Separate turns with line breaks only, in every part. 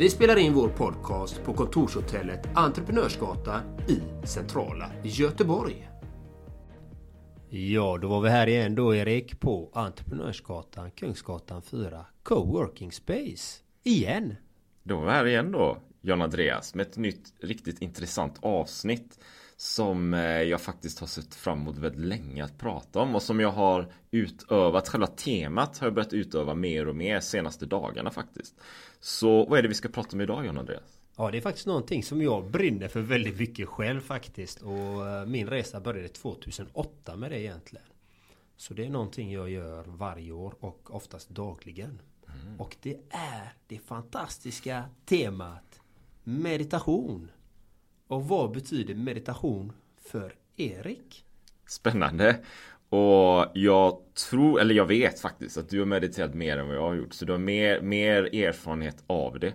Vi spelar in vår podcast på kontorshotellet Entreprenörsgatan i centrala Göteborg. Ja, då var vi här igen då Erik på Entreprenörsgatan, Kungsgatan 4, Coworking Space. Igen!
Då var vi här igen då, John Andreas, med ett nytt riktigt intressant avsnitt som eh, jag faktiskt har sett fram emot väldigt länge att prata om och som jag har utövat. Själva temat har jag börjat utöva mer och mer senaste dagarna faktiskt. Så vad är det vi ska prata om idag John Andreas?
Ja, det är faktiskt någonting som jag brinner för väldigt mycket själv faktiskt. Och eh, min resa började 2008 med det egentligen. Så det är någonting jag gör varje år och oftast dagligen. Mm. Och det är det fantastiska temat meditation. Och vad betyder meditation för Erik?
Spännande. Och jag tror, eller jag vet faktiskt att du har mediterat mer än vad jag har gjort. Så du har mer, mer erfarenhet av det.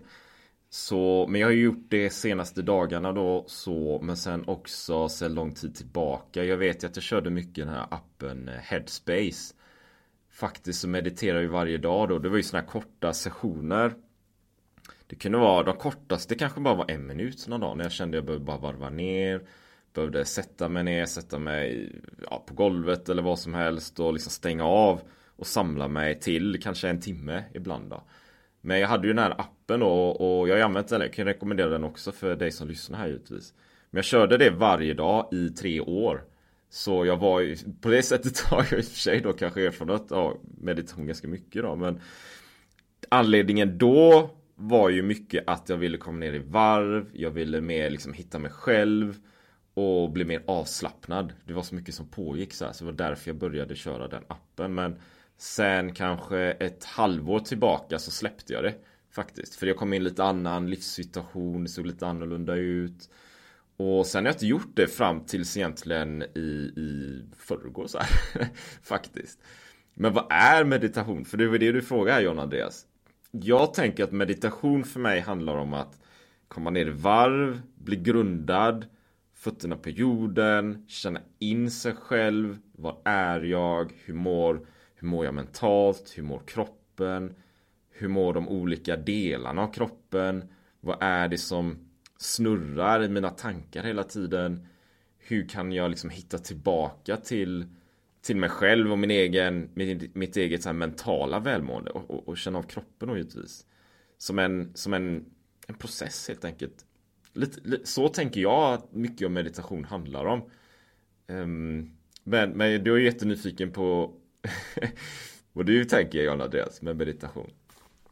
Så, men jag har ju gjort det senaste dagarna då så, men sen också sedan lång tid tillbaka. Jag vet ju att jag körde mycket den här appen Headspace. Faktiskt så mediterar jag varje dag då. Det var ju såna här korta sessioner. Det kunde vara de kortaste kanske bara var en minut någon dag när jag kände att jag behövde bara varva ner. Behövde sätta mig ner, sätta mig ja, på golvet eller vad som helst och liksom stänga av och samla mig till kanske en timme ibland då. Men jag hade ju den här appen då och jag har använt den. Jag kan rekommendera den också för dig som lyssnar här givetvis. Men jag körde det varje dag i tre år. Så jag var ju, på det sättet har jag i och för sig då kanske erfarenhet av meditation ganska mycket då. Men anledningen då var ju mycket att jag ville komma ner i varv. Jag ville mer liksom hitta mig själv. Och bli mer avslappnad. Det var så mycket som pågick så här. Så det var därför jag började köra den appen. Men Sen kanske ett halvår tillbaka så släppte jag det Faktiskt, för jag kom in i lite annan livssituation, det såg lite annorlunda ut Och sen har jag inte gjort det fram tills egentligen i, i förrgår så här Faktiskt Men vad är meditation? För det var det du frågade John Andreas jag tänker att meditation för mig handlar om att komma ner i varv, bli grundad Fötterna på jorden, känna in sig själv Vad är jag? Hur mår hur mår jag mentalt? Hur mår kroppen? Hur mår de olika delarna av kroppen? Vad är det som snurrar i mina tankar hela tiden? Hur kan jag liksom hitta tillbaka till, till mig själv och min egen, mitt, mitt eget så mentala välmående och, och, och, känna av kroppen och givetvis. Som en, som en, en process helt enkelt. Lite, så tänker jag att mycket av meditation handlar om. Um, men, men du är jättenyfiken på Vad du tänker John Andreas med meditation?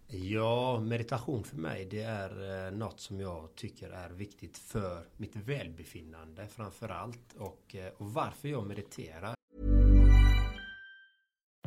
Ja, meditation för mig det är eh, något som jag tycker är viktigt för mitt välbefinnande framför allt och, eh, och varför jag mediterar.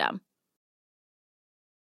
system.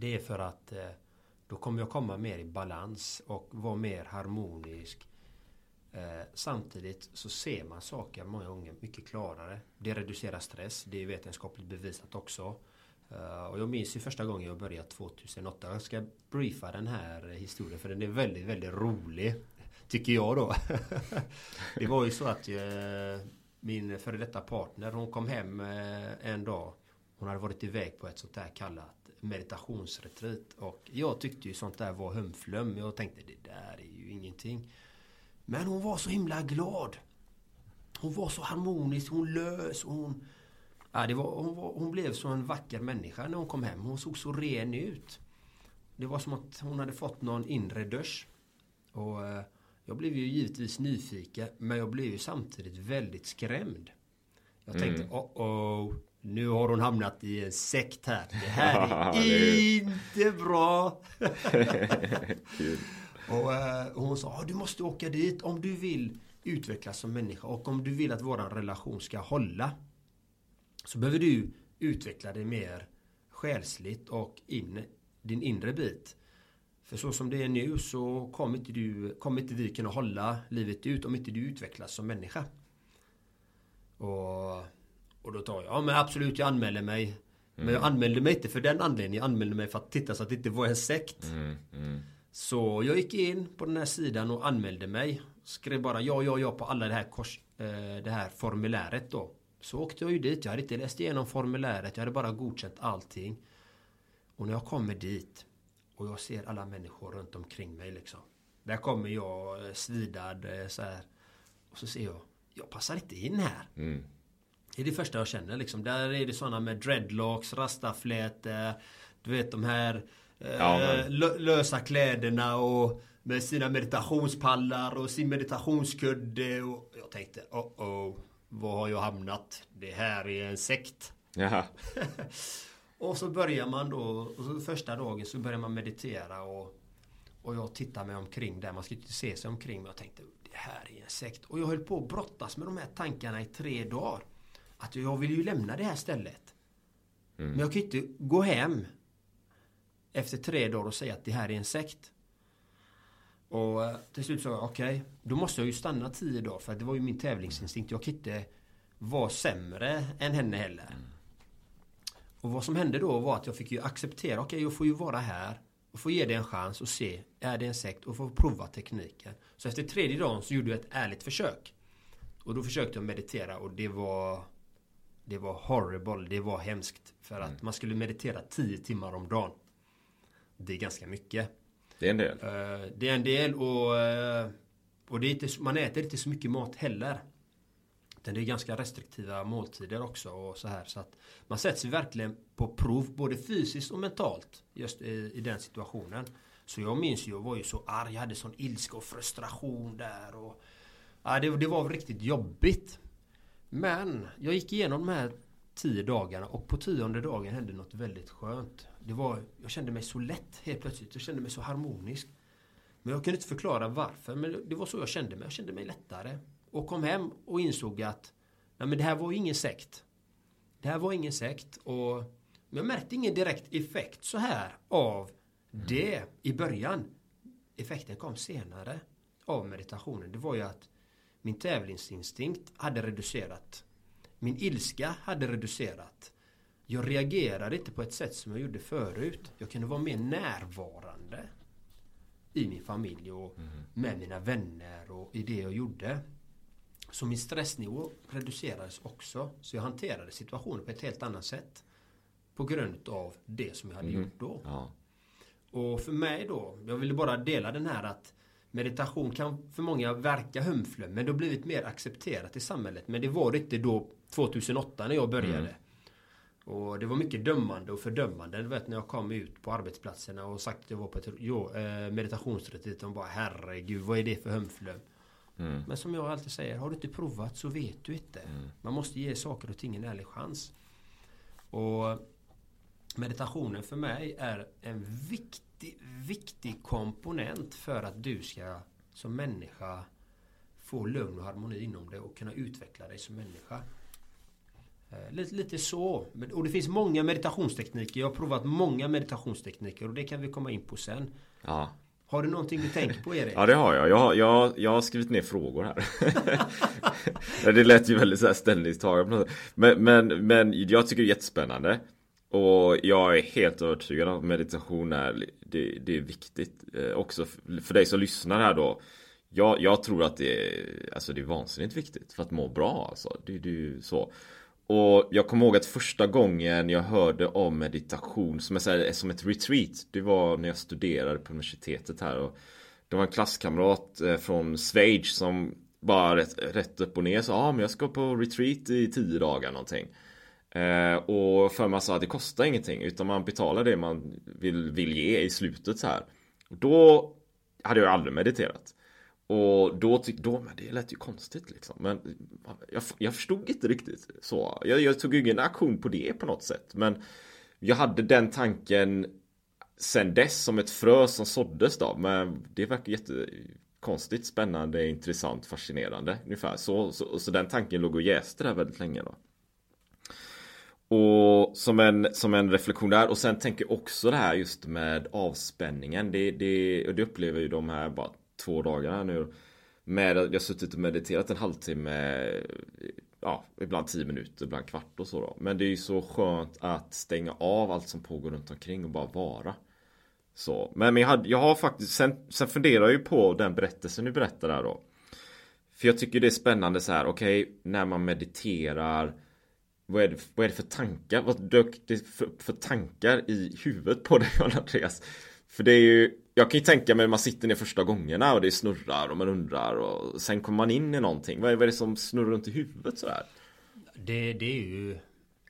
Det är för att eh, då kommer jag komma mer i balans och vara mer harmonisk. Eh, samtidigt så ser man saker många gånger mycket klarare. Det reducerar stress. Det är vetenskapligt bevisat också. Eh, och jag minns ju första gången jag började 2008. Jag ska briefa den här historien för den är väldigt, väldigt rolig. Tycker jag då. det var ju så att eh, min före detta partner hon kom hem eh, en dag. Hon hade varit iväg på ett sånt där kallat meditationsretreat. Och jag tyckte ju sånt där var humflum. Jag tänkte det där är ju ingenting. Men hon var så himla glad. Hon var så harmonisk, hon lös, hon... Ja, det var, hon, var, hon blev så en vacker människa när hon kom hem. Hon såg så ren ut. Det var som att hon hade fått någon inre dusch. Och eh, jag blev ju givetvis nyfiken, men jag blev ju samtidigt väldigt skrämd. Jag tänkte, mm. oh oh, nu har hon hamnat i en sekt här. Det här är inte bra. och uh, hon sa, du måste åka dit om du vill utvecklas som människa och om du vill att våran relation ska hålla. Så behöver du utveckla dig mer själsligt och in, din inre bit. För så som det är nu så kommer inte, du, kommer inte vi kunna hålla livet ut om inte du utvecklas som människa. Och, och då tar jag, ja men absolut jag anmäler mig. Mm. Men jag anmälde mig inte för den anledningen. Jag anmälde mig för att titta så att det inte var en sekt. Mm. Mm. Så jag gick in på den här sidan och anmälde mig. Skrev bara ja, ja, ja på alla det här, kors, eh, det här formuläret då. Så åkte jag ju dit. Jag hade inte läst igenom formuläret. Jag hade bara godkänt allting. Och när jag kommer dit och jag ser alla människor runt omkring mig liksom. Där kommer jag eh, svidad eh, så här. Och så ser jag, jag passar inte in här. Mm. Det är det första jag känner liksom. Där är det sådana med dreadlocks, rastaflätor. Du vet de här eh, ja, lösa kläderna och med sina meditationspallar och sin meditationskudde. Och jag tänkte, oh oh, var har jag hamnat? Det här är en sekt. Jaha. Och så börjar man då, och första dagen så börjar man meditera och, och jag tittar mig omkring där. Man ska inte se sig omkring. Men jag tänkte, det här är en sekt. Och jag höll på att brottas med de här tankarna i tre dagar. Att jag vill ju lämna det här stället. Mm. Men jag kan inte gå hem efter tre dagar och säga att det här är en sekt. Och eh, till slut sa jag, okej, okay, då måste jag ju stanna tio dagar för det var ju min tävlingsinstinkt. Jag kan inte vara sämre än henne heller. Mm. Och vad som hände då var att jag fick ju acceptera, okej okay, jag får ju vara här och få ge det en chans och se, är det en sekt? Och få prova tekniken. Så efter tredje dagen så gjorde jag ett ärligt försök. Och då försökte jag meditera och det var Det var horrible, det var hemskt. För att mm. man skulle meditera 10 timmar om dagen. Det är ganska mycket.
Det är en del.
Uh, det är en del och, uh, och det är inte, man äter inte så mycket mat heller. Utan det är ganska restriktiva måltider också och så här. Så att man sätts verkligen på prov både fysiskt och mentalt just i, i den situationen. Så jag minns ju, jag var ju så arg, jag hade sån ilska och frustration där. Och, ja, det, det var riktigt jobbigt. Men jag gick igenom de här tio dagarna och på tionde dagen hände något väldigt skönt. Det var, jag kände mig så lätt helt plötsligt. Jag kände mig så harmonisk. Men jag kunde inte förklara varför. Men det var så jag kände mig. Jag kände mig lättare. Och kom hem och insåg att nej men det här var ingen sekt. Det här var ingen sekt och jag märkte ingen direkt effekt så här av det i början. Effekten kom senare av meditationen. Det var ju att min tävlingsinstinkt hade reducerat. Min ilska hade reducerat. Jag reagerade inte på ett sätt som jag gjorde förut. Jag kunde vara mer närvarande i min familj och mm. med mina vänner och i det jag gjorde. Så min stressnivå reducerades också. Så jag hanterade situationen på ett helt annat sätt. På grund av det som jag hade mm. gjort då. Ja. Och för mig då, jag ville bara dela den här att meditation kan för många verka humflum men det har blivit mer accepterat i samhället. Men det var det inte då 2008 när jag började. Mm. Och det var mycket dömande och fördömande. Du vet när jag kom ut på arbetsplatserna och sagt att jag var på ett jo, eh, meditationsretreat. De bara herregud vad är det för hömflum? Mm. Men som jag alltid säger, har du inte provat så vet du inte. Mm. Man måste ge saker och ting en ärlig chans. Och meditationen för mig är en viktig, viktig komponent för att du ska som människa få lugn och harmoni inom dig och kunna utveckla dig som människa. Eh, lite, lite så. Och det finns många meditationstekniker. Jag har provat många meditationstekniker och det kan vi komma in på sen.
Ja.
Har du någonting du tänker på Erik?
Ja det har jag. Jag, jag, jag har skrivit ner frågor här. det lät ju väldigt så här ställningstagande. Men, men, men jag tycker det är jättespännande. Och jag är helt övertygad om att meditation är, det, det är viktigt. Eh, också för dig som lyssnar här då. Jag, jag tror att det är, alltså det är vansinnigt viktigt för att må bra alltså. Det, det är så. Och jag kommer ihåg att första gången jag hörde om meditation som, är, som ett retreat Det var när jag studerade på universitetet här och Det var en klasskamrat eh, från Schweiz som bara rätt, rätt upp och ner sa ah, men jag ska på retreat i tio dagar någonting eh, Och för man sa att det kostar ingenting utan man betalar det man vill, vill ge i slutet så här och Då hade jag aldrig mediterat och då tyckte då, men det lät ju konstigt liksom. Men jag, jag förstod inte riktigt så. Jag, jag tog ingen aktion på det på något sätt. Men jag hade den tanken sen dess som ett frö som såddes då. Men det verkar jättekonstigt, spännande, intressant, fascinerande. Ungefär så. Så, så den tanken låg och jäste där väldigt länge då. Och som en, som en reflektion där och sen tänker jag också det här just med avspänningen. Det, det, och det upplever ju de här bara två dagarna nu. Med att jag suttit och mediterat en halvtimme. Ja, ibland tio minuter, ibland kvart och så då. Men det är ju så skönt att stänga av allt som pågår runt omkring och bara vara. Så, men jag, hade, jag har faktiskt, sen, sen funderar jag ju på den berättelsen du berättar där då. För jag tycker det är spännande så här, okej, okay, när man mediterar vad är, det, vad är det för tankar? Vad dök det för, för tankar i huvudet på dig Andreas? För det är ju Jag kan ju tänka mig man sitter ner första gångerna och det snurrar och man undrar och sen kommer man in i någonting. Vad är, vad är det som snurrar runt i huvudet sådär?
Det, det är ju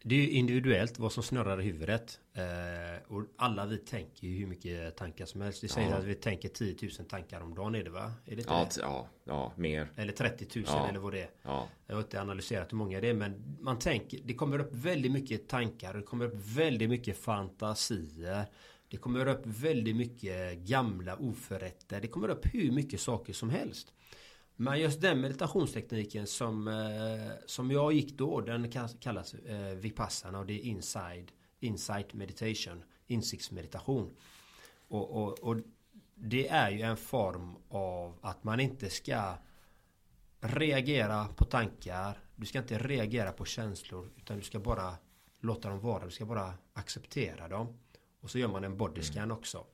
det är ju individuellt vad som snurrar i huvudet. Eh, och alla vi tänker ju hur mycket tankar som helst. Det säger ja. att vi tänker 10 000 tankar om dagen är det va? Är det
ja, det? ja, ja, mer.
Eller 30 000 ja. eller vad det är.
Ja.
Jag har inte analyserat hur många det är men man tänker Det kommer upp väldigt mycket tankar. Det kommer upp väldigt mycket fantasier. Det kommer upp väldigt mycket gamla oförrätter. Det kommer upp hur mycket saker som helst. Men just den meditationstekniken som, eh, som jag gick då, den kallas eh, Vipassana och det är inside, insight meditation, insiktsmeditation. Och, och, och det är ju en form av att man inte ska reagera på tankar. Du ska inte reagera på känslor utan du ska bara låta dem vara. Du ska bara acceptera dem. Och så gör man en bodyscan mm. också.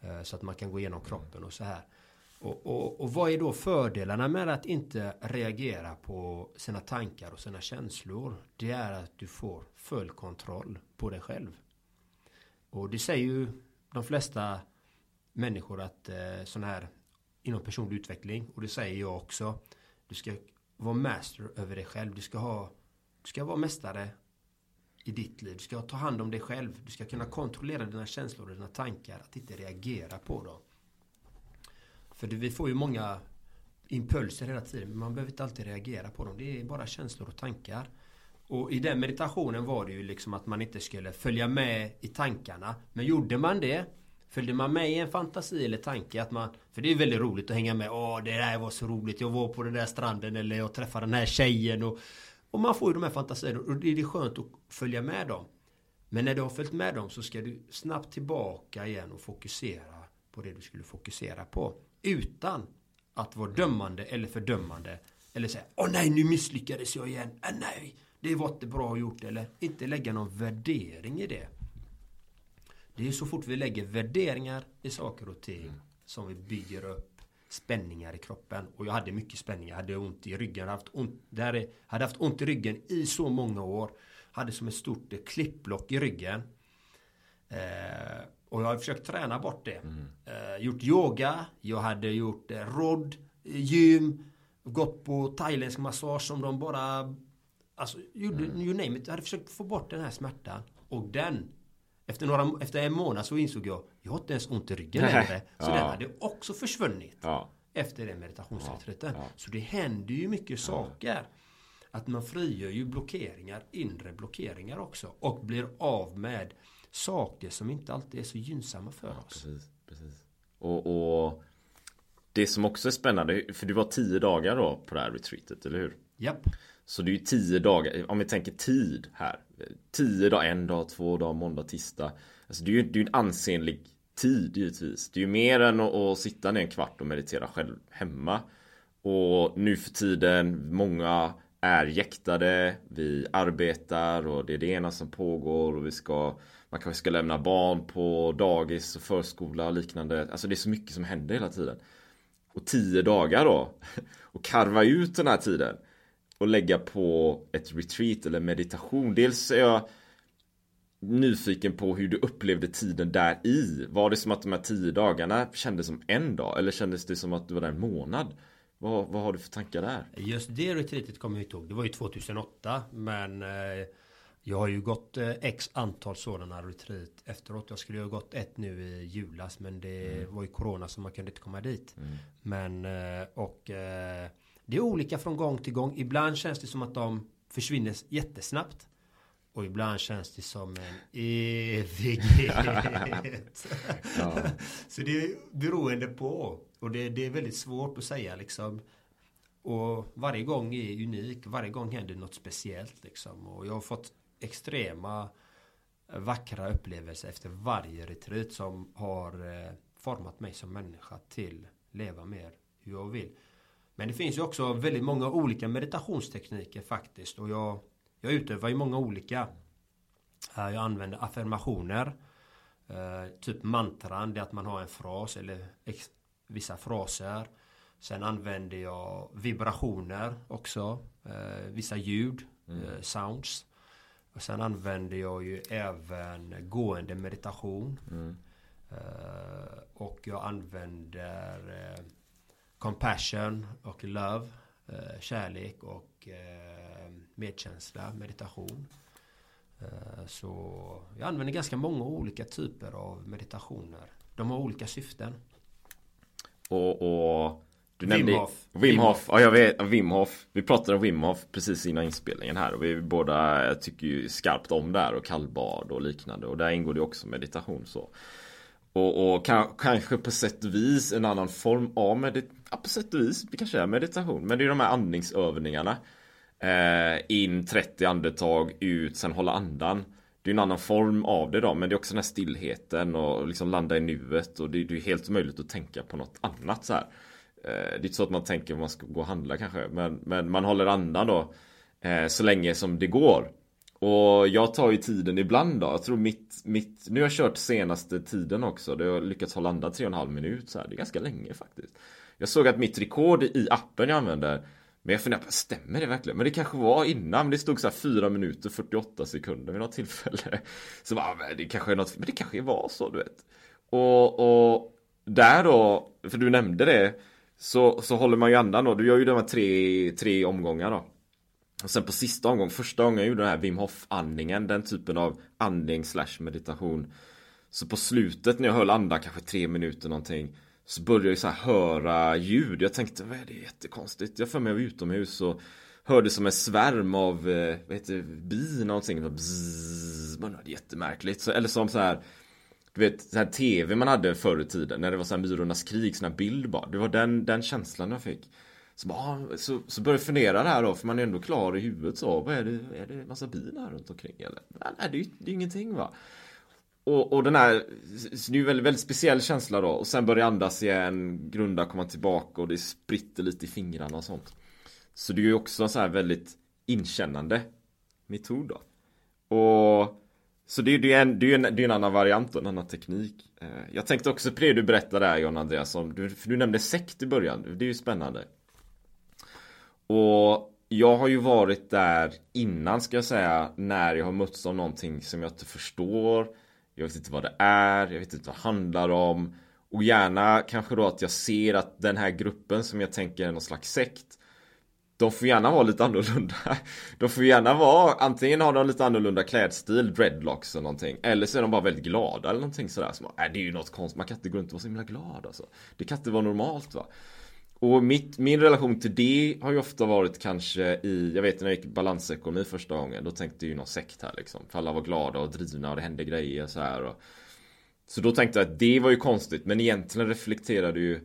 Eh, så att man kan gå igenom kroppen och så här. Och, och, och, vad är då fördelarna med att inte reagera på sina tankar och sina känslor? Det är att du får full kontroll på dig själv. Och det säger ju de flesta människor att eh, sån här inom personlig utveckling och det säger jag också. Du ska vara master över dig själv. Du ska ha du ska vara mästare i ditt liv. Du ska ta hand om dig själv. Du ska kunna kontrollera dina känslor och dina tankar. Att inte reagera på dem. För vi får ju många impulser hela tiden. Men man behöver inte alltid reagera på dem. Det är bara känslor och tankar. Och i den meditationen var det ju liksom att man inte skulle följa med i tankarna. Men gjorde man det Följde man med i en fantasi eller tanke att man För det är väldigt roligt att hänga med Åh det där var så roligt Jag var på den där stranden eller jag träffade den här tjejen och och man får ju de här fantasierna och det är skönt att följa med dem. Men när du har följt med dem så ska du snabbt tillbaka igen och fokusera på det du skulle fokusera på. Utan att vara dömande eller fördömande. Eller säga Åh nej nu misslyckades jag igen. Äh, nej det var inte bra gjort. Eller inte lägga någon värdering i det. Det är så fort vi lägger värderingar i saker och ting som vi bygger upp spänningar i kroppen. Och jag hade mycket spänningar. Jag hade ont i ryggen. Jag haft ont, där, hade haft ont i ryggen i så många år. Hade som ett stort klippblock i ryggen. Eh, och jag har försökt träna bort det. Mm. Eh, gjort yoga. Jag hade gjort eh, rodd, gym. Gått på thailändsk massage som de bara Alltså, you, you name it. Jag hade försökt få bort den här smärtan. Och den efter, några, efter en månad så insåg jag Jag har inte ens ont i ryggen längre. Så
Ja.
den hade också försvunnit.
Ja.
Efter den meditationsretriten.
Ja, ja.
Så det händer ju mycket saker. Att man frigör ju blockeringar, inre blockeringar också. Och blir av med saker som inte alltid är så gynnsamma för oss.
Precis, precis. Och, och det som också är spännande, för det var tio dagar då på det här retreatet, eller hur?
Japp.
Så det är ju tio dagar, om vi tänker tid här. Tio dagar, en dag, två dagar, måndag, tisdag. Alltså det är ju det är en ansenlig tid givetvis. Det är ju mer än att, att sitta ner en kvart och meditera själv hemma. Och nu för tiden, många är jäktade, vi arbetar och det är det ena som pågår och vi ska man kanske ska lämna barn på dagis och förskola och liknande. Alltså det är så mycket som händer hela tiden. Och tio dagar då. Och karva ut den här tiden. Och lägga på ett retreat eller meditation. Dels är jag nyfiken på hur du upplevde tiden där i. Var det som att de här tio dagarna kändes som en dag? Eller kändes det som att du var där en månad? Vad, vad har du för tankar där?
Just det retreatet kommer jag inte ihåg. Det var ju 2008. Men eh, jag har ju gått eh, x antal sådana retreat efteråt. Jag skulle ju ha gått ett nu i julas. Men det var ju corona så man kunde inte komma dit. Men eh, och eh, det är olika från gång till gång. Ibland känns det som att de försvinner jättesnabbt. Och ibland känns det som en evighet. Så det är beroende på. Och det, det är väldigt svårt att säga liksom. Och varje gång är unik. Varje gång händer något speciellt liksom. Och jag har fått extrema vackra upplevelser efter varje retreat som har eh, format mig som människa till leva mer hur jag vill. Men det finns ju också väldigt många olika meditationstekniker faktiskt. Och jag, jag utövar ju många olika. Eh, Jag använder affirmationer. Eh, typ mantran, det är att man har en fras eller ex- vissa fraser. Sen använder jag vibrationer också. Eh, vissa ljud, eh, sounds. Och sen använder jag ju även gående meditation. Eh, och jag använder eh, compassion och love. Eh, kärlek och medkänsla, meditation. Så jag använder ganska många olika typer av meditationer. De har olika syften.
Och, och du
Wim
nämnde
Hof.
Wim Hof. Ja jag vet, Wim Hof. Vi pratade om Wim Hof precis innan inspelningen här och vi båda tycker ju skarpt om där och kallbad och liknande och där ingår det också meditation så. Och, och kan, kanske på sätt och vis en annan form av meditation. Ja, på sätt och vis, det kanske är meditation. Men det är de här andningsövningarna. Eh, in 30 andetag, ut, sen hålla andan. Det är en annan form av det då, men det är också den här stillheten och liksom landa i nuet och det, det är helt möjligt att tänka på något annat så här. Eh, det är inte så att man tänker att man ska gå och handla kanske, men, men man håller andan då eh, så länge som det går. Och jag tar ju tiden ibland då. Jag tror mitt, mitt nu har jag kört senaste tiden också. Det har jag lyckats hålla andan 3,5 minut så här. Det är ganska länge faktiskt. Jag såg att mitt rekord i appen jag använder men jag funderar på, stämmer det verkligen? Men det kanske var innan, men det stod så här 4 minuter 48 sekunder vid något tillfälle. Så bara, ah, men det kanske är något, men det kanske var så du vet. Och, och där då, för du nämnde det, så, så håller man ju andan då. Du gör ju de här tre, tre omgångar då. Och sen på sista omgången, första gången jag gjorde den här Wim Hof andningen, den typen av andning slash meditation. Så på slutet när jag höll andan kanske tre minuter någonting Så började jag så här höra ljud. Jag tänkte vad är det jättekonstigt. Jag för mig var utomhus och hörde som en svärm av eh, vad heter det, bin någonting. Det var jättemärkligt. Så, eller som så här du vet, så här tv man hade förr i tiden när det var så här Myrornas krig, sån här bild bara. Det var den, den känslan jag fick. Så, bara, ah, så, så började jag fundera där då, för man är ändå klar i huvudet så. Vad är det, är det massa bin här runt omkring eller? Nej, det är ju det är ingenting va. Och, och den här, så det är ju en väldigt, väldigt speciell känsla då. Och sen börjar jag andas igen, grunda, komma tillbaka och det spritter lite i fingrarna och sånt. Så det är ju också en så här väldigt inkännande metod då. Och så det är ju en, det är en, det är en annan variant och en annan teknik. Eh, jag tänkte också på det du berättade där John Andreas, om, du, för du nämnde sekt i början. Det är ju spännande. Och jag har ju varit där innan ska jag säga, när jag har mötts av någonting som jag inte förstår. Jag vet inte vad det är, jag vet inte vad det handlar om. Och gärna kanske då att jag ser att den här gruppen som jag tänker är någon slags sekt de får gärna vara lite annorlunda. De får gärna vara, antingen har de lite annorlunda klädstil, dreadlocks eller någonting. Eller så är de bara väldigt glada eller någonting sådär. Så, äh, det är ju något konstigt, man kan inte gå runt och vara så himla glad alltså. Det kan inte vara normalt va. Och mitt, min relation till det har ju ofta varit kanske i, jag vet när jag gick balansekonomi första gången, då tänkte jag ju någon sekt här liksom. För alla var glada och drivna och det hände grejer så här. Och, så då tänkte jag att det var ju konstigt, men egentligen reflekterade ju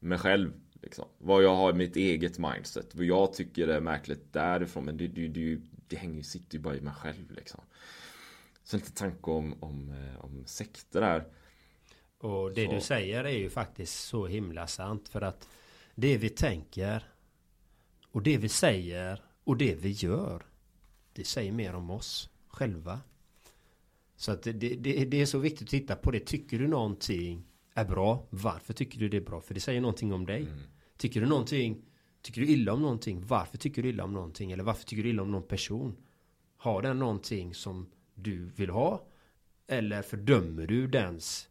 mig själv. Liksom. Vad jag har i mitt eget mindset, vad jag tycker är märkligt därifrån, men det, det, det, det hänger, sitter ju bara i mig själv liksom. Så lite tanke om, om, eh, om sekter där.
Och det så. du säger är ju faktiskt så himla sant för att det vi tänker och det vi säger och det vi gör det säger mer om oss själva. Så att det, det, det, är så viktigt att titta på det. Tycker du någonting är bra? Varför tycker du det är bra? För det säger någonting om dig. Mm. Tycker du någonting Tycker du illa om någonting? Varför tycker du illa om någonting? Eller varför tycker du illa om någon person? Har den någonting som du vill ha? Eller fördömer du dens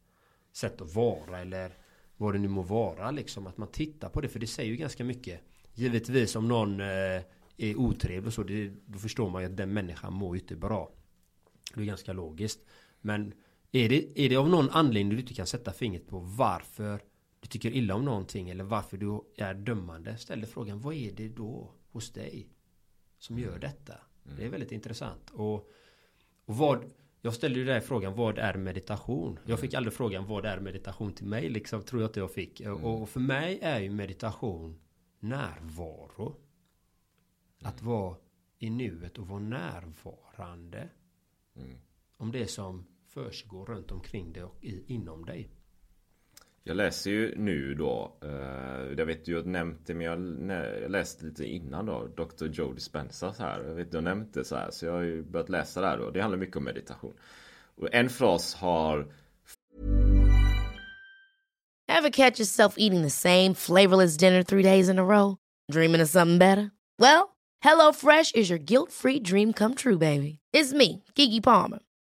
sätt att vara? Eller vad det nu må vara liksom. Att man tittar på det. För det säger ju ganska mycket. Givetvis om någon eh, är otrevlig och så. Det, då förstår man ju att den människan mår ju inte bra. Det är ganska logiskt. Men är det, är det av någon anledning du inte kan sätta fingret på varför du tycker illa om någonting eller varför du är dömande. Ställ dig frågan vad är det då hos dig som gör detta? Mm. Det är väldigt intressant. Och, och vad jag ställde ju dig frågan vad är meditation? Jag fick aldrig frågan vad är meditation till mig liksom tror jag att jag fick. Mm. Och för mig är ju meditation närvaro. Att mm. vara i nuet och vara närvarande. Mm. Om det som försiggår runt omkring dig och i, inom dig.
Jag läser ju nu då, eh, jag vet du har nämnt det men jag, nej, jag läste lite innan då, Dr. Joe Dispenza så här. Jag vet du har nämnt det så här, så jag har ju börjat läsa det här då. Det handlar mycket om meditation. Och en fras har
Have catch yourself eating the same flavorless dinner three days in a row? Dreaming of something better? Well, hello fresh is your guilt free dream come true baby. It's me, Gigi Palmer.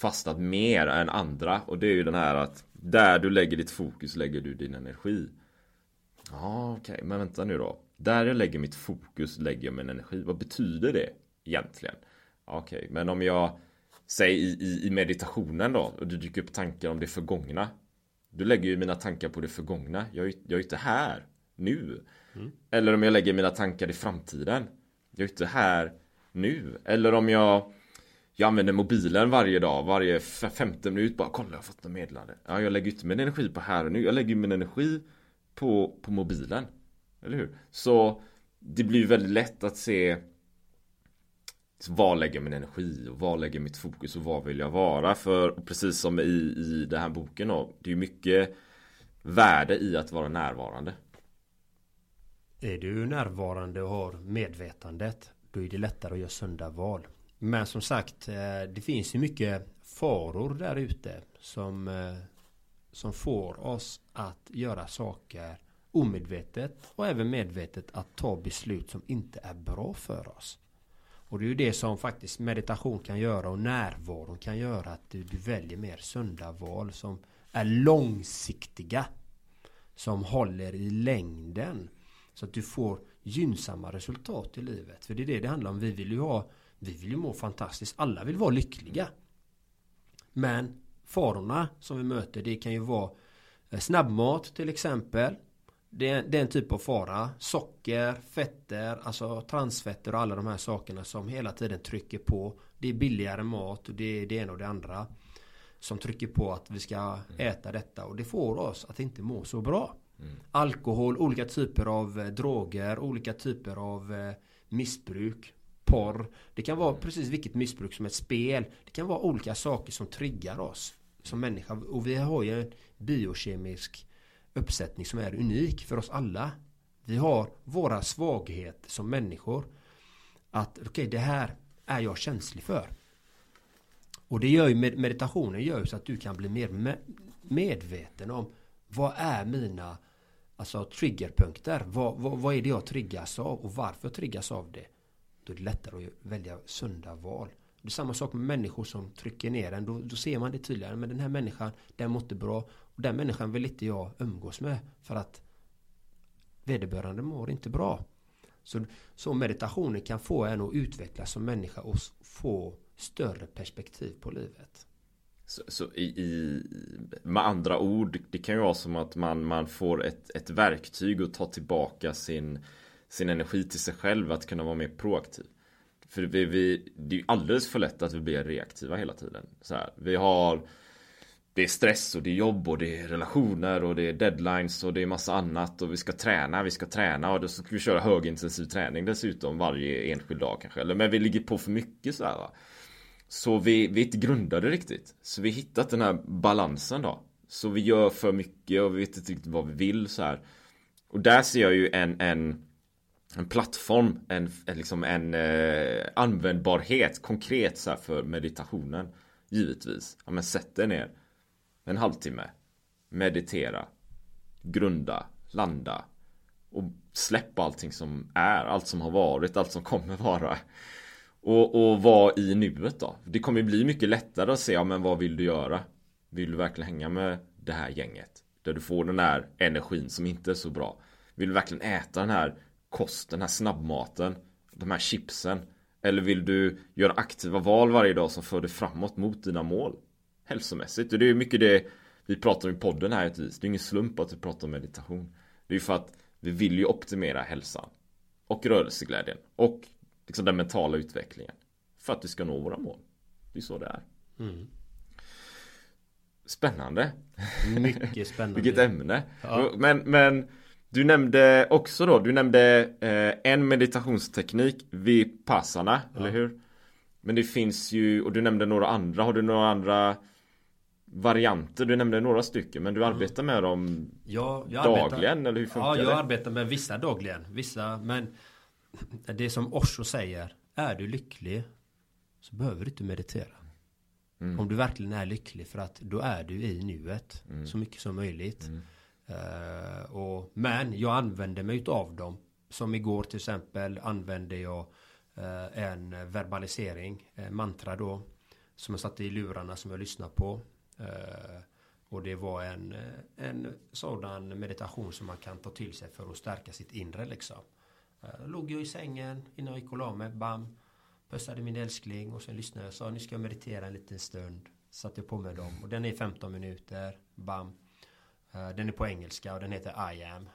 Fastnat mer än andra och det är ju den här att Där du lägger ditt fokus lägger du din energi. Ja, okej, okay. men vänta nu då. Där jag lägger mitt fokus lägger jag min energi. Vad betyder det egentligen? Okej, okay. men om jag Säg i, i, i, meditationen då och det dyker upp tankar om det förgångna. Du lägger ju mina tankar på det förgångna. Jag är, jag är inte här nu. Mm. Eller om jag lägger mina tankar i framtiden. Jag är inte här nu. Eller om jag jag använder mobilen varje dag, varje femte minut bara kolla jag har fått ett meddelande. Ja, jag lägger inte min energi på här och nu. Jag lägger min energi på, på mobilen. Eller hur? Så det blir väldigt lätt att se var lägger min energi och var lägger mitt fokus och var vill jag vara? För precis som i, i den här boken då, det är mycket värde i att vara närvarande.
Är du närvarande och har medvetandet, då är det lättare att göra sunda val. Men som sagt, eh, det finns ju mycket faror där ute som, eh, som får oss att göra saker omedvetet och även medvetet att ta beslut som inte är bra för oss. Och det är ju det som faktiskt meditation kan göra och närvaron kan göra att du, du väljer mer sunda val som är långsiktiga. Som håller i längden. Så att du får gynnsamma resultat i livet. För det är det det handlar om. Vi vill ju ha vi vill ju må fantastiskt. Alla vill vara lyckliga. Men farorna som vi möter det kan ju vara eh, snabbmat till exempel. Det är, det är en typ av fara. Socker, fetter, alltså transfetter och alla de här sakerna som hela tiden trycker på. Det är billigare mat och det är det ena och det andra. som trycker på att vi ska äta detta och det får oss att inte må så bra. Alkohol, olika typer av eh, droger, olika typer av eh, missbruk, porr. Det kan vara precis vilket missbruk som ett spel. Det kan vara olika saker som triggar oss som människa. Och vi har ju en biokemisk uppsättning som är unik för oss alla. Vi har våra svagheter som människor. Att okej, okay, det här är jag känslig för. Och det gör ju meditationen gör ju så att du kan bli mer medveten om vad är mina alltså triggerpunkter. Vad, vad, vad är det jag triggas av och varför triggas av det? Då är det lättare att välja sunda val. Det är samma sak med människor som trycker ner en. Då, då ser man det tydligare. Men den här människan, den mår inte bra. Och den människan vill inte jag umgås med. För att vederbörande mår inte bra. Så, så meditationen kan få en att utvecklas som människa och få större perspektiv på livet.
Så, så i, i, med andra ord, det kan ju vara som att man, man får ett, ett verktyg att ta tillbaka sin, sin energi till sig själv, att kunna vara mer proaktiv. För vi, vi, det är ju alldeles för lätt att vi blir reaktiva hela tiden. Så här, vi har det är stress och det är jobb och det är relationer och det är deadlines och det är massa annat och vi ska träna, vi ska träna och då ska vi köra högintensiv träning dessutom varje enskild dag kanske. Eller men vi ligger på för mycket så här, va? Så vi, vi är inte grundade riktigt. Så vi har hittat den här balansen då. Så vi gör för mycket och vi vet inte riktigt vad vi vill så här. Och där ser jag ju en, en, en plattform, en, liksom en eh, användbarhet konkret så här för meditationen. Givetvis. Ja men sätt dig ner en halvtimme. Meditera. Grunda. Landa. Och släpp allting som är, allt som har varit, allt som kommer vara. Och, och vara i nuet då. Det kommer bli mycket lättare att se, ja men vad vill du göra? Vill du verkligen hänga med det här gänget? Där du får den här energin som inte är så bra. Vill du verkligen äta den här kosten, den här snabbmaten? De här chipsen? Eller vill du göra aktiva val varje dag som för dig framåt mot dina mål? Hälsomässigt. Och det är mycket det vi pratar om i podden här. Det är ingen slump att vi pratar om meditation. Det är ju för att vi vill ju optimera hälsan. Och rörelseglädjen. Och liksom den mentala utvecklingen. För att vi ska nå våra mål. Det är så det är. Mm. Spännande.
Mycket spännande.
Vilket ämne. Ja. Men, men du nämnde också då, du nämnde eh, en meditationsteknik Vipassana, ja. eller hur? Men det finns ju, och du nämnde några andra, har du några andra varianter? Du nämnde några stycken, men du arbetar med dem ja, dagligen,
arbetar,
eller hur funkar
det? Ja,
jag
det? arbetar med vissa dagligen, vissa, men det som Osho säger, är du lycklig så behöver du inte meditera. Mm. Om du verkligen är lycklig för att då är du i nuet mm. så mycket som möjligt. Mm. Uh, och, men jag använder mig av dem. Som igår till exempel använde jag uh, en verbalisering, uh, mantra då. Som jag satte i lurarna som jag lyssnade på. Eh, och det var en, en sådan meditation som man kan ta till sig för att stärka sitt inre liksom. Då låg jag i sängen innan jag gick och la mig. Bam. Pussade min älskling och sen lyssnade jag. Sa nu ska jag meditera en liten stund. Satte på mig dem. Och den är 15 minuter. Bam. Eh, den är på engelska och den heter I am.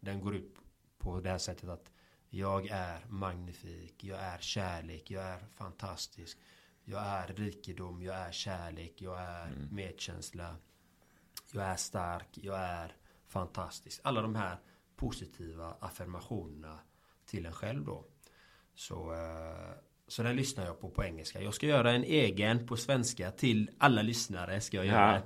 Den går ut på det här sättet att jag är magnifik. Jag är kärlek. Jag är fantastisk. Jag är rikedom. Jag är kärlek. Jag är mm. medkänsla. Jag är stark. Jag är fantastisk. Alla de här positiva affirmationerna till en själv då. Så, eh, så den lyssnar jag på på engelska. Jag ska göra en egen på svenska till alla lyssnare. Ska jag göra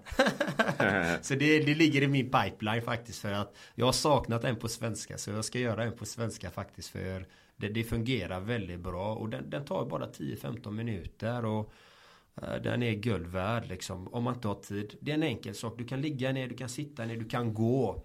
ja. så det, det ligger i min pipeline faktiskt. För att jag har saknat en på svenska. Så jag ska göra en på svenska faktiskt. För det, det fungerar väldigt bra. Och den, den tar bara 10-15 minuter. Och eh, den är guld värd liksom. Om man inte har tid. Det är en enkel sak. Du kan ligga ner, du kan sitta ner, du kan gå.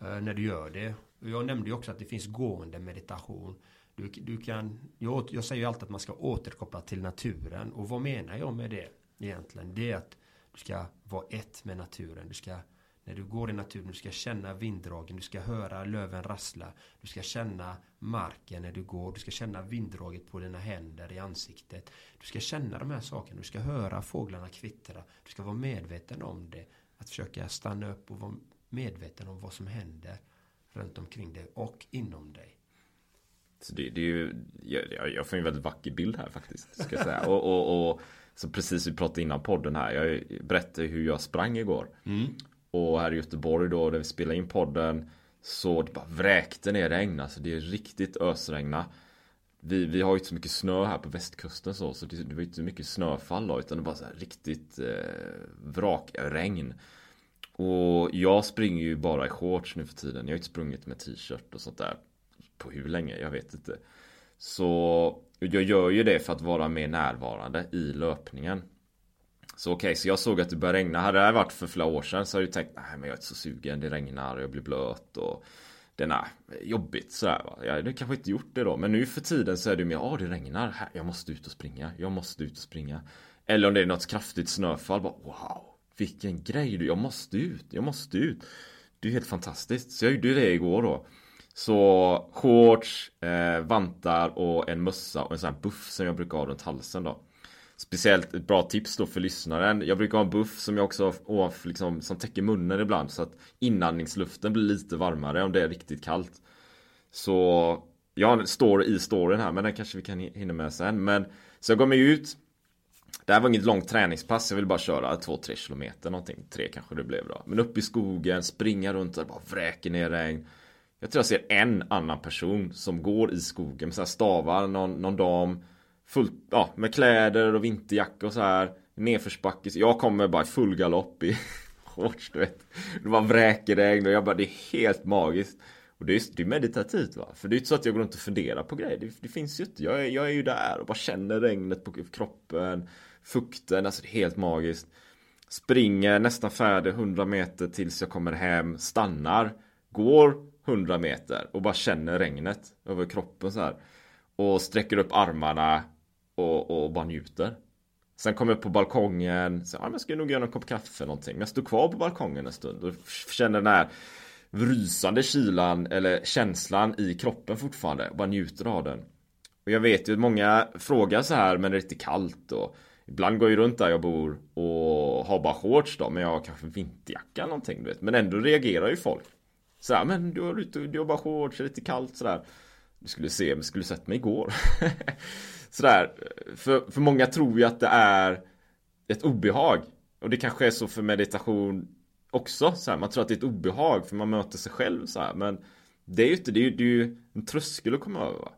Eh, när du gör det. Jag nämnde ju också att det finns gående meditation. Du, du kan, jag, jag säger ju alltid att man ska återkoppla till naturen. Och vad menar jag med det egentligen? Det är att du ska vara ett med naturen. Du ska, när du går i naturen, du ska känna vinddragen, du ska höra löven rassla. Du ska känna marken när du går, du ska känna vinddraget på dina händer i ansiktet. Du ska känna de här sakerna, du ska höra fåglarna kvittra. Du ska vara medveten om det. Att försöka stanna upp och vara medveten om vad som händer runt omkring dig och inom dig.
Så det, det är ju, jag, jag får en väldigt vacker bild här faktiskt. Ska säga. Och, och, och så precis vi pratade innan podden här. Jag berättade hur jag sprang igår. Mm. Och här i Göteborg då, där vi spelade in podden. Så det bara vräkte ner regn. Alltså det är riktigt ösregna. Vi, vi har ju inte så mycket snö här på västkusten så, så det, det var inte så mycket snöfall då, utan det var så här riktigt eh, vrakregn. Och jag springer ju bara i shorts nu för tiden. Jag har inte sprungit med t-shirt och sånt där på hur länge, jag vet inte. Så jag gör ju det för att vara mer närvarande i löpningen. Så okej, okay, så jag såg att det började regna. Hade det här varit för flera år sedan så hade jag tänkt nej men jag är inte så sugen, det regnar och jag blir blöt och det är jobbigt sådär va. Jag hade kanske inte gjort det då. Men nu för tiden så är det mer, ja det regnar, jag måste ut och springa, jag måste ut och springa. Eller om det är något kraftigt snöfall, bara wow, vilken grej du, jag måste ut, jag måste ut. Det är helt fantastiskt. Så jag gjorde det igår då. Så shorts, eh, vantar och en mössa och en sån här buff som jag brukar ha runt halsen då. Speciellt ett bra tips då för lyssnaren. Jag brukar ha en buff som jag också har liksom, som täcker munnen ibland så att inandningsluften blir lite varmare om det är riktigt kallt. Så jag har en story i storyn här men den kanske vi kan hinna med sen. Men så jag går mig ut. Det här var inget långt träningspass. Jag ville bara köra 2-3 kilometer någonting. Tre kanske det blev då. Men upp i skogen, springa runt och bara vräker ner regn. Jag tror jag ser en annan person som går i skogen med så här stavar, någon, någon dam fullt, ja, med kläder och vinterjacka och så här Nedförsbacke, jag kommer bara i full galopp i shorts du vet. Det bara vräker regn och jag bara, det är helt magiskt. Och det är, det är meditativt va, för det är inte så att jag går runt och funderar på grejer. Det, det finns ju inte, jag är, jag är ju där och bara känner regnet på kroppen Fukten, alltså det är helt magiskt. Springer nästan färdig 100 meter tills jag kommer hem, stannar Går 100 meter och bara känner regnet över kroppen så här Och sträcker upp armarna och, och bara njuter. Sen kom jag på balkongen, så, ja, jag ska nog göra en kopp kaffe eller någonting. Men jag stod kvar på balkongen en stund och känner den här rysande kylan eller känslan i kroppen fortfarande och bara njuter av den. Och jag vet ju att många frågar så här men det är lite kallt och Ibland går jag runt där jag bor och har bara shorts då men jag har kanske vinterjacka eller någonting du vet. Men ändå reagerar ju folk. Så här, men du har, ute och jobbar shorts, det är lite kallt sådär. Du skulle se, men skulle sett mig igår. sådär, för, för många tror ju att det är ett obehag. Och det kanske är så för meditation också. Så Man tror att det är ett obehag för man möter sig själv så här. Men det är ju inte, det är ju, det är ju en tröskel att komma över. Va?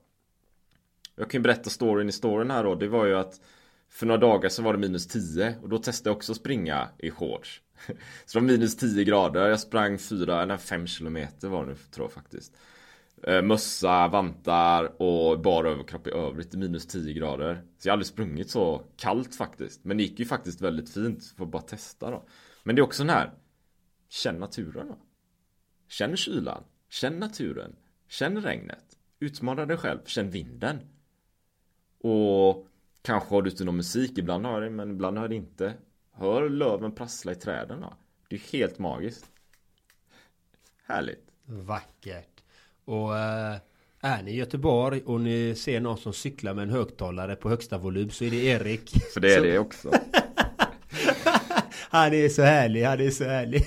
Jag kan ju berätta storyn i storyn här då. Det var ju att för några dagar så var det minus 10 och då testade jag också springa i shorts. Så det var minus 10 grader. Jag sprang 4, eller 5 kilometer var det nu tror jag faktiskt. Eh, mössa, vantar och bara överkropp i övrigt i minus 10 grader. Så jag har aldrig sprungit så kallt faktiskt. Men det gick ju faktiskt väldigt fint. Får bara testa då. Men det är också den här. Känn naturen då. Känn kylan. Känn naturen. Känn regnet. Utmana dig själv. Känn vinden. Och kanske har du inte någon musik. Ibland har det men ibland har det inte. Hör löven prassla i träden då. Det är helt magiskt. Härligt.
Vackert. Och äh, är ni i Göteborg och ni ser någon som cyklar med en högtalare på högsta volym så är det Erik.
För det är så... det också.
han är så härlig, han är så härlig.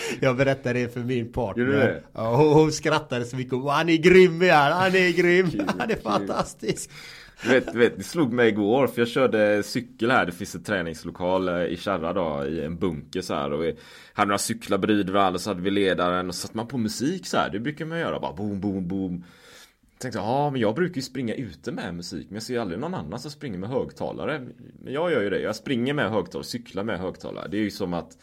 jag berättade det för min partner. Ja, hon, hon skrattade så mycket. Han är grym är han, är grym. han är fantastisk.
Du vet, du vet, det slog mig igår för jag körde cykel här. Det finns en träningslokal eh, i Kärra då i en bunker så här. Och vi hade några cyklar bredvid varandra så hade vi ledaren och så satte man på musik så här. Det brukar man göra bara boom, boom, boom. Tänkte ja men jag brukar ju springa ute med musik men jag ser ju aldrig någon annan som springer med högtalare. Men jag gör ju det. Jag springer med högtalare, cyklar med högtalare. Det är ju som att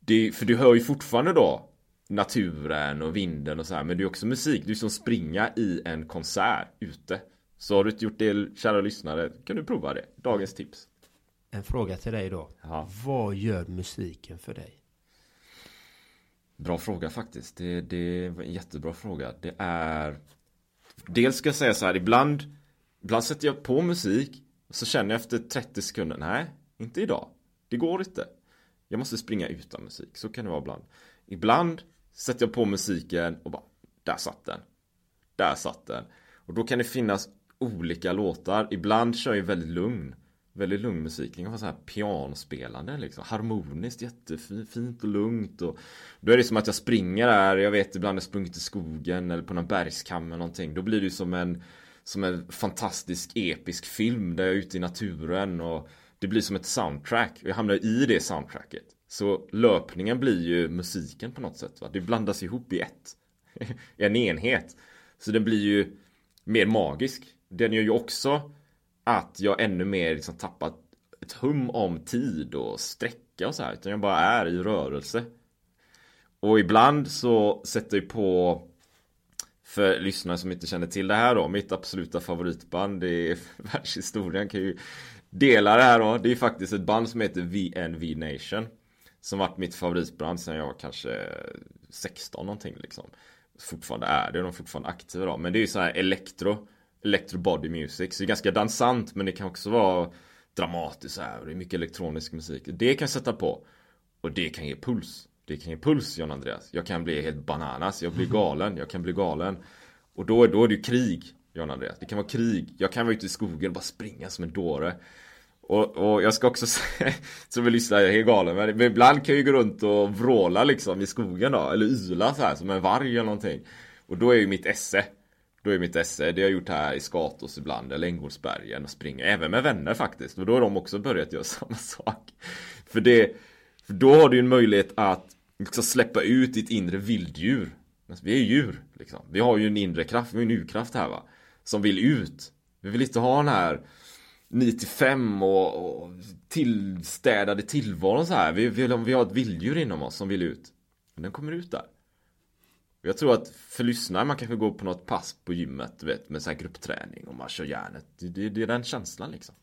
det, För du hör ju fortfarande då naturen och vinden och så här. Men det är också musik. Du är som springa i en konsert ute. Så har du inte gjort det, kära lyssnare, kan du prova det. Dagens tips.
En fråga till dig då.
Ja.
Vad gör musiken för dig?
Bra fråga faktiskt. Det, det var en jättebra fråga. Det är... Dels ska jag säga så här, ibland, ibland sätter jag på musik så känner jag efter 30 sekunder, nej, inte idag. Det går inte. Jag måste springa utan musik, så kan det vara ibland. Ibland sätter jag på musiken och bara, där satt den. Där satt den. Och då kan det finnas olika låtar. Ibland kör jag väldigt lugn. Väldigt lugn musik. Det kan vara så här pianospelande liksom. Harmoniskt, jättefint och lugnt. Och då är det som att jag springer där. Jag vet ibland jag sprungit i skogen eller på någon bergskam eller någonting. Då blir det ju som en som en fantastisk episk film där jag är ute i naturen och det blir som ett soundtrack. Och jag hamnar i det soundtracket. Så löpningen blir ju musiken på något sätt. Va? Det blandas ihop i ett. I en enhet. Så den blir ju mer magisk. Den gör ju också att jag ännu mer liksom tappat ett hum om tid och sträcka och så här. Utan jag bara är i rörelse. Och ibland så sätter jag på för lyssnare som inte känner till det här då, mitt absoluta favoritband i världshistorien kan ju dela det här då. Det är faktiskt ett band som heter VNV Nation. Som varit mitt favoritband sedan jag var kanske 16 någonting liksom. Fortfarande är det, de är fortfarande aktiva då. Men det är ju så här elektro, electro body music. Så det är ganska dansant men det kan också vara dramatiskt så här. Och det är mycket elektronisk musik. Det kan jag sätta på. Och det kan ge puls. Det kan ge puls John Andreas. Jag kan bli helt bananas. Jag blir galen. Jag kan bli galen. Och då, då är det ju krig John Andreas. Det kan vara krig. Jag kan vara ute i skogen och bara springa som en dåre. Och, och jag ska också säga, som vi lyssnar, jag är galen. Men, ibland kan jag ju gå runt och vråla liksom i skogen då. Eller yla så här som en varg eller någonting. Och då är ju mitt esse. Då är mitt esse, det har jag gjort här i Skatos ibland, eller Änggårdsbergen och springer. Även med vänner faktiskt. Och då har de också börjat göra samma sak. För det, för då har du ju en möjlighet att liksom släppa ut ditt inre vilddjur. Alltså, vi är djur, liksom. Vi har ju en inre kraft, vi har en urkraft här va. Som vill ut. Vi vill inte ha den här 95 och, och tillstädade tillvaron så här. Vi, vi, vi har ett vilddjur inom oss som vill ut. Den kommer ut där. Jag tror att för lyssnare, man kanske går på något pass på gymmet, du vet, med så här gruppträning och man kör järnet. Det, det, det är den känslan liksom.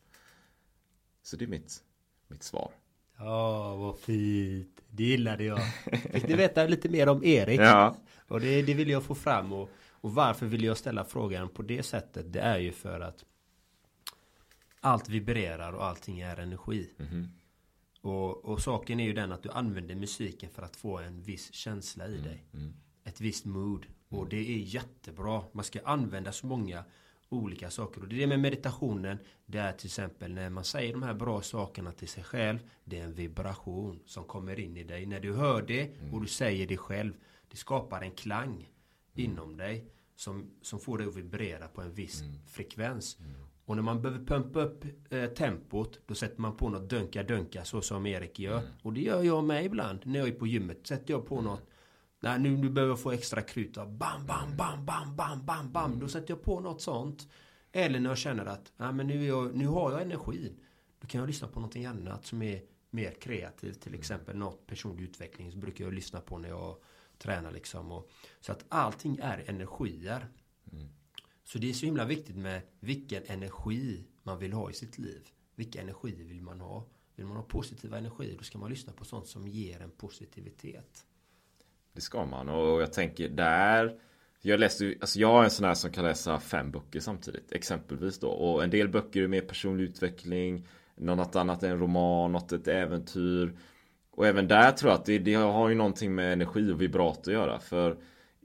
Så det är mitt, mitt svar.
Ja, vad fint. Det gillade jag. Fick ni veta lite mer om Erik?
Ja.
Och det, det vill jag få fram. Och, och varför vill jag ställa frågan på det sättet? Det är ju för att allt vibrerar och allting är energi.
Mm.
Och, och, saken är ju den att du använder musiken för att få en viss känsla i
Mm.
dig. Ett visst mood. Och det är jättebra. Man ska använda så många olika saker. Och det är det med meditationen. Det är till exempel när man säger de här bra sakerna till sig själv. Det är en vibration som kommer in i dig. När du hör det och du säger det själv. Det skapar en klang inom dig. Som, som får dig att vibrera på en viss frekvens. Och när man behöver pumpa upp eh, tempot Då sätter man på något dunka-dunka så som Erik gör Och det gör jag med ibland När jag är på gymmet sätter jag på något Nej nu, nu behöver jag få extra krut. Bam, bam, bam, bam, bam, bam, bam. Då sätter jag på något sånt. Eller när jag känner att nej, men nu, jag, nu har jag energin. Då kan jag lyssna på någonting annat som är mer kreativt. Till exempel något personlig utveckling Så brukar jag lyssna på när jag tränar liksom. Och, Så att allting är energier. Så det är så himla viktigt med vilken energi man vill ha i sitt liv. Vilka energier vill man ha? Vill man ha positiva energier då ska man lyssna på sånt som ger en positivitet.
Det ska man och jag tänker där Jag läste ju, alltså jag är en sån här som kan läsa fem böcker samtidigt Exempelvis då och en del böcker är mer personlig utveckling Något annat är en roman, något ett äventyr Och även där tror jag att det, det har ju någonting med energi och vibrat att göra för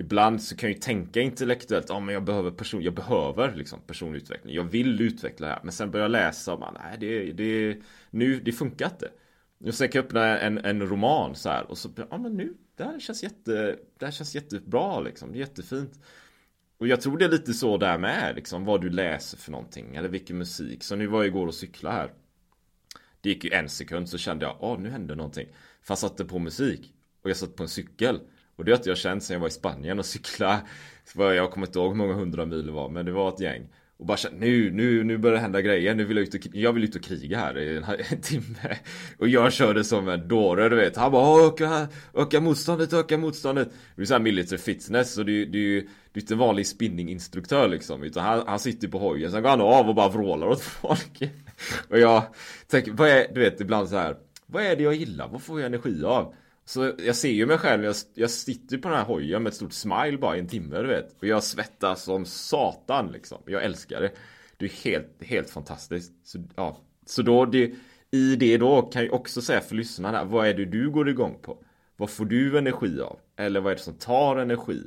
Ibland så kan jag ju tänka intellektuellt, ja men jag behöver person, jag behöver liksom personlig utveckling. Jag vill utveckla det här. Men sen börjar jag läsa och man, nej det, det, nu, det funkar inte. Och sen kan jag öppna en, en roman så här och så, ja men nu, det här känns jätte, det här känns jättebra liksom, det är jättefint. Och jag tror det är lite så där med liksom, vad du läser för någonting eller vilken musik. Så nu var jag igår och cyklade här. Det gick ju en sekund så kände jag, åh nu hände någonting. För jag satte på musik och jag satt på en cykel. Och det har inte jag känt sen jag var i Spanien och cyklade. Jag kommer inte ihåg hur många hundra mil det var men det var ett gäng. Och bara känner, nu, nu, nu börjar det hända grejer. Nu vill jag ut och, jag vill ut och kriga här i en, en timme. Och jag körde som en dåre du vet. Han bara öka, öka motståndet, öka motståndet. Det är såhär military fitness. Så det, det, är ju det är inte en vanlig spinninginstruktör liksom. Utan han, han sitter på hojen. Sen går han av och bara vrålar åt folk. Och jag tänker, vad är, du vet ibland så här. Vad är det jag gillar? Vad får jag energi av? Så jag ser ju mig själv, jag, jag sitter på den här hojen med ett stort smile bara i en timme du vet. Och jag svettas som satan liksom. Jag älskar det. Det är helt, helt fantastiskt. Så, ja. så då, det, i det då kan jag också säga för lyssnarna, vad är det du går igång på? Vad får du energi av? Eller vad är det som tar energi?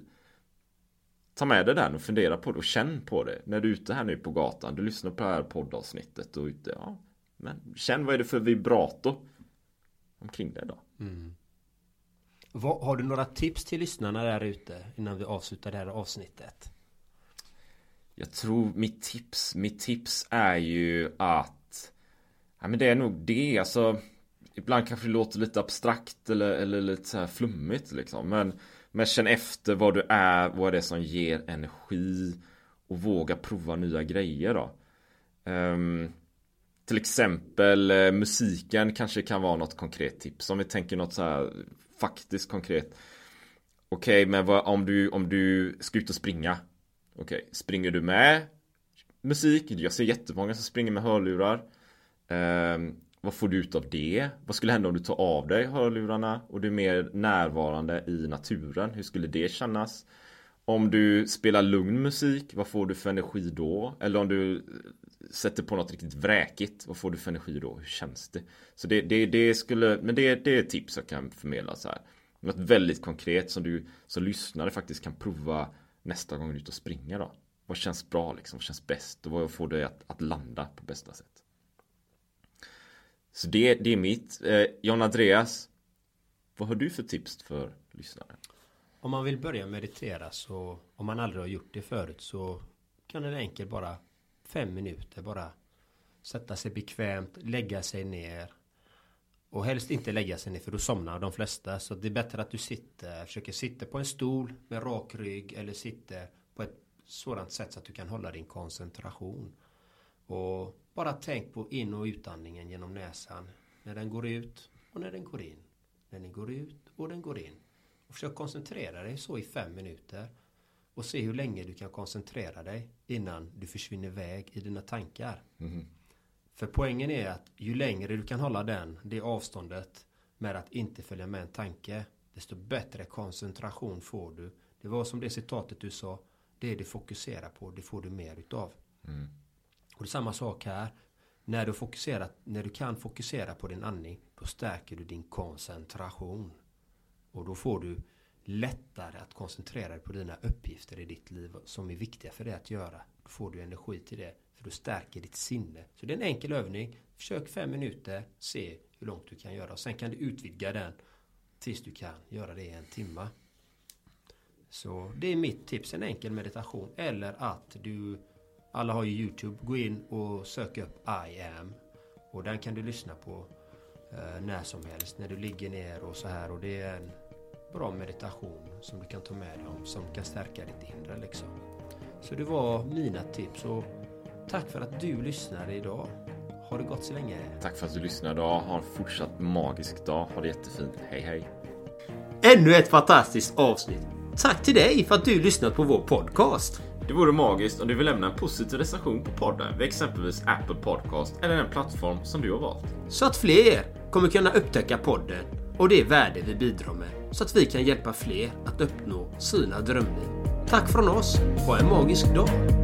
Ta med dig den och fundera på det och känn på det. När du är ute här nu på gatan, du lyssnar på det här poddavsnittet och ute, ja. Men känn vad är det för vibrato omkring det då.
Mm. Vad, har du några tips till lyssnarna där ute innan vi avslutar det här avsnittet?
Jag tror mitt tips, mitt tips är ju att Ja men det är nog det, alltså Ibland kanske det låter lite abstrakt eller, eller lite så här flummigt liksom men Men känn efter vad du är, vad det är som ger energi Och våga prova nya grejer då um, Till exempel eh, musiken kanske kan vara något konkret tips om vi tänker något så här faktiskt konkret Okej okay, men vad, om, du, om du ska ut och springa Okej, okay. springer du med musik? Jag ser jättemånga som springer med hörlurar. Um, vad får du ut av det? Vad skulle hända om du tar av dig hörlurarna och du är mer närvarande i naturen? Hur skulle det kännas? Om du spelar lugn musik, vad får du för energi då? Eller om du sätter på något riktigt vräkigt, vad får du för energi då? Hur känns det? Så det, det, det skulle, men det, det är ett tips jag kan förmedla så här. Något väldigt konkret som du som lyssnare faktiskt kan prova nästa gång du är ute och springer då? Vad känns bra liksom? Vad känns bäst? Och vad får dig att, att landa på bästa sätt? Så det, det är mitt. Eh, John Andreas, vad har du för tips för lyssnare?
Om man vill börja meditera så om man aldrig har gjort det förut så kan det enkelt bara fem minuter bara sätta sig bekvämt, lägga sig ner och helst inte lägga sig ner för då somnar de flesta. Så det är bättre att du sitter, försöker sitta på en stol med rak rygg eller sitter på ett sådant sätt så att du kan hålla din koncentration. Och bara tänk på in och utandningen genom näsan. När den går ut och när den går in. När den går ut och den går in. Och försök koncentrera dig så i fem minuter. Och se hur länge du kan koncentrera dig innan du försvinner iväg i dina tankar. Mm. För poängen är att ju längre du kan hålla den, det avståndet med att inte följa med en tanke, desto bättre koncentration får du. Det var som det citatet du sa, det du fokuserar på, det får du mer utav. Mm. Och det är samma sak här. När du, fokuserar, när du kan fokusera på din andning, då stärker du din koncentration. Och då får du lättare att koncentrera dig på dina uppgifter i ditt liv som är viktiga för dig att göra. Då får du energi till det. För du stärker ditt sinne. Så det är en enkel övning. Försök fem minuter. Se hur långt du kan göra. Och sen kan du utvidga den tills du kan göra det i en timma. Så det är mitt tips. En enkel meditation. Eller att du alla har ju Youtube. Gå in och sök upp I am. Och den kan du lyssna på eh, när som helst. När du ligger ner och så här. Och det är en bra meditation som du kan ta med dig om. Som kan stärka ditt inre liksom. Så det var mina tips. Och tack för att du lyssnade idag. Ha det gott så länge.
Tack för att du lyssnade idag. Ha en fortsatt magisk dag. Ha det jättefint. Hej hej.
Ännu ett fantastiskt avsnitt. Tack till dig för att du lyssnat på vår podcast.
Det vore magiskt om du vill lämna en positiv recension på podden vid exempelvis Apple Podcast eller den plattform som du har valt.
Så att fler kommer kunna upptäcka podden och det värde vi bidrar med så att vi kan hjälpa fler att uppnå sina drömliv. Tack från oss. Ha en magisk dag.